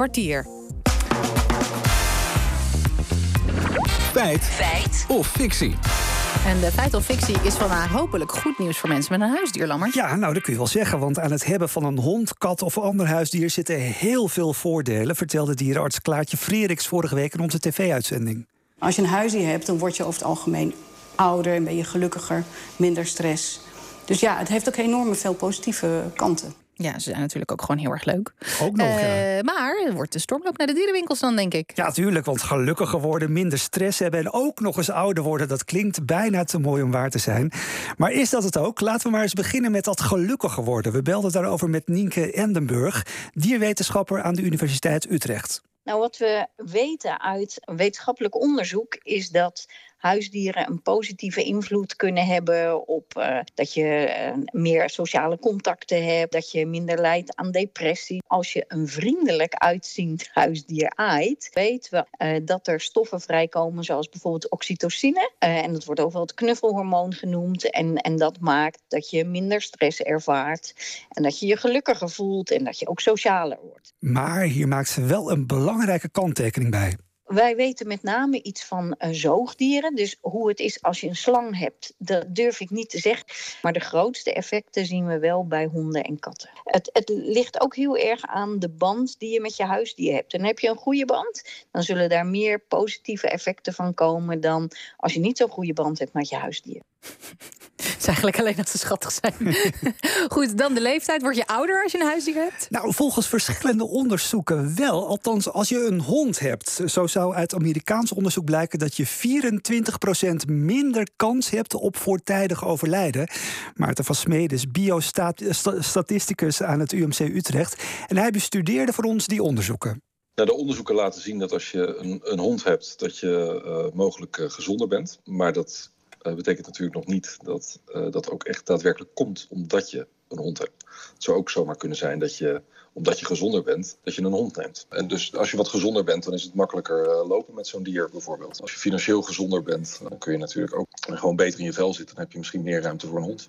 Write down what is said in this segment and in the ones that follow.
Kwartier. Feit. Feit. Of fictie. En de feit of fictie is vandaag hopelijk goed nieuws voor mensen met een huisdier, Lammer. Ja, nou dat kun je wel zeggen, want aan het hebben van een hond, kat of ander huisdier zitten heel veel voordelen, vertelde dierenarts Klaartje Freeriks vorige week in onze tv-uitzending. Als je een huisdier hebt, dan word je over het algemeen ouder en ben je gelukkiger, minder stress. Dus ja, het heeft ook enorm veel positieve kanten. Ja, ze zijn natuurlijk ook gewoon heel erg leuk. Ook nog, Eh, ja. Maar het wordt de stormloop naar de dierenwinkels dan, denk ik. Ja, tuurlijk, want gelukkiger worden, minder stress hebben en ook nog eens ouder worden, dat klinkt bijna te mooi om waar te zijn. Maar is dat het ook? Laten we maar eens beginnen met dat gelukkiger worden. We belden daarover met Nienke Endenburg, dierwetenschapper aan de Universiteit Utrecht. Nou, wat we weten uit wetenschappelijk onderzoek is dat huisdieren een positieve invloed kunnen hebben op uh, dat je uh, meer sociale contacten hebt, dat je minder lijdt aan depressie. Als je een vriendelijk uitziend huisdier aait, weten we uh, dat er stoffen vrijkomen zoals bijvoorbeeld oxytocine. en dat wordt ook wel het knuffelhormoon genoemd. En, en dat maakt dat je minder stress ervaart en dat je je gelukkiger voelt en dat je ook socialer wordt. Maar hier maakt ze wel een belangrijke kanttekening bij. Wij weten met name iets van uh, zoogdieren. Dus hoe het is als je een slang hebt, dat durf ik niet te zeggen. Maar de grootste effecten zien we wel bij honden en katten. Het, het ligt ook heel erg aan de band die je met je huisdier hebt. En heb je een goede band, dan zullen daar meer positieve effecten van komen dan als je niet zo'n goede band hebt met je huisdier. Het is eigenlijk alleen dat ze schattig zijn. Goed, dan de leeftijd. Word je ouder als je een huisdier hebt? Nou, volgens verschillende onderzoeken wel. Althans, als je een hond hebt. Zo zou uit Amerikaans onderzoek blijken dat je 24% minder kans hebt op voortijdig overlijden. Maarten van Smeden is biostatisticus aan het UMC Utrecht. En hij bestudeerde voor ons die onderzoeken. Nou, de onderzoeken laten zien dat als je een, een hond hebt, dat je uh, mogelijk uh, gezonder bent. Maar dat uh, betekent natuurlijk nog niet dat uh, dat ook echt daadwerkelijk komt omdat je een hond hebt. Het zou ook zomaar kunnen zijn dat je, omdat je gezonder bent, dat je een hond neemt. En dus als je wat gezonder bent, dan is het makkelijker uh, lopen met zo'n dier bijvoorbeeld. Als je financieel gezonder bent, dan kun je natuurlijk ook gewoon beter in je vel zitten. Dan heb je misschien meer ruimte voor een hond.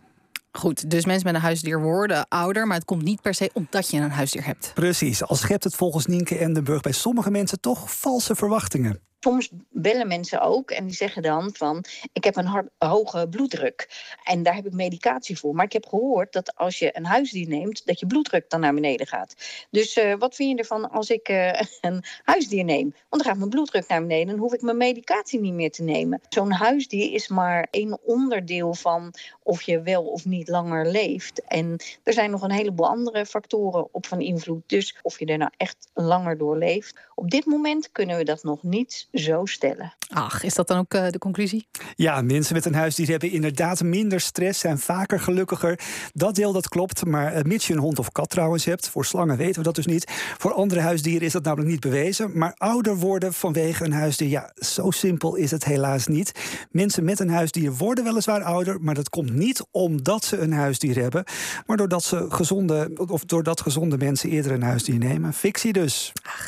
Goed, dus mensen met een huisdier worden ouder, maar het komt niet per se omdat je een huisdier hebt. Precies, al schept het volgens Nienke Endenburg bij sommige mensen toch valse verwachtingen. Soms bellen mensen ook en die zeggen dan van... ik heb een hard, hoge bloeddruk en daar heb ik medicatie voor. Maar ik heb gehoord dat als je een huisdier neemt... dat je bloeddruk dan naar beneden gaat. Dus uh, wat vind je ervan als ik uh, een huisdier neem? Want dan gaat mijn bloeddruk naar beneden... en hoef ik mijn medicatie niet meer te nemen. Zo'n huisdier is maar één onderdeel van of je wel of niet langer leeft. En er zijn nog een heleboel andere factoren op van invloed. Dus of je er nou echt langer door leeft. Op dit moment kunnen we dat nog niet zo stellen. Ach, is dat dan ook uh, de conclusie? Ja, mensen met een huisdier hebben inderdaad minder stress, zijn vaker gelukkiger. Dat deel dat klopt, maar uh, mits je een hond of kat trouwens hebt, voor slangen weten we dat dus niet. Voor andere huisdieren is dat namelijk niet bewezen. Maar ouder worden vanwege een huisdier, ja, zo simpel is het helaas niet. Mensen met een huisdier worden weliswaar ouder, maar dat komt niet omdat ze een huisdier hebben, maar doordat ze gezonde of doordat gezonde mensen eerder een huisdier nemen. Fictie dus. Ach,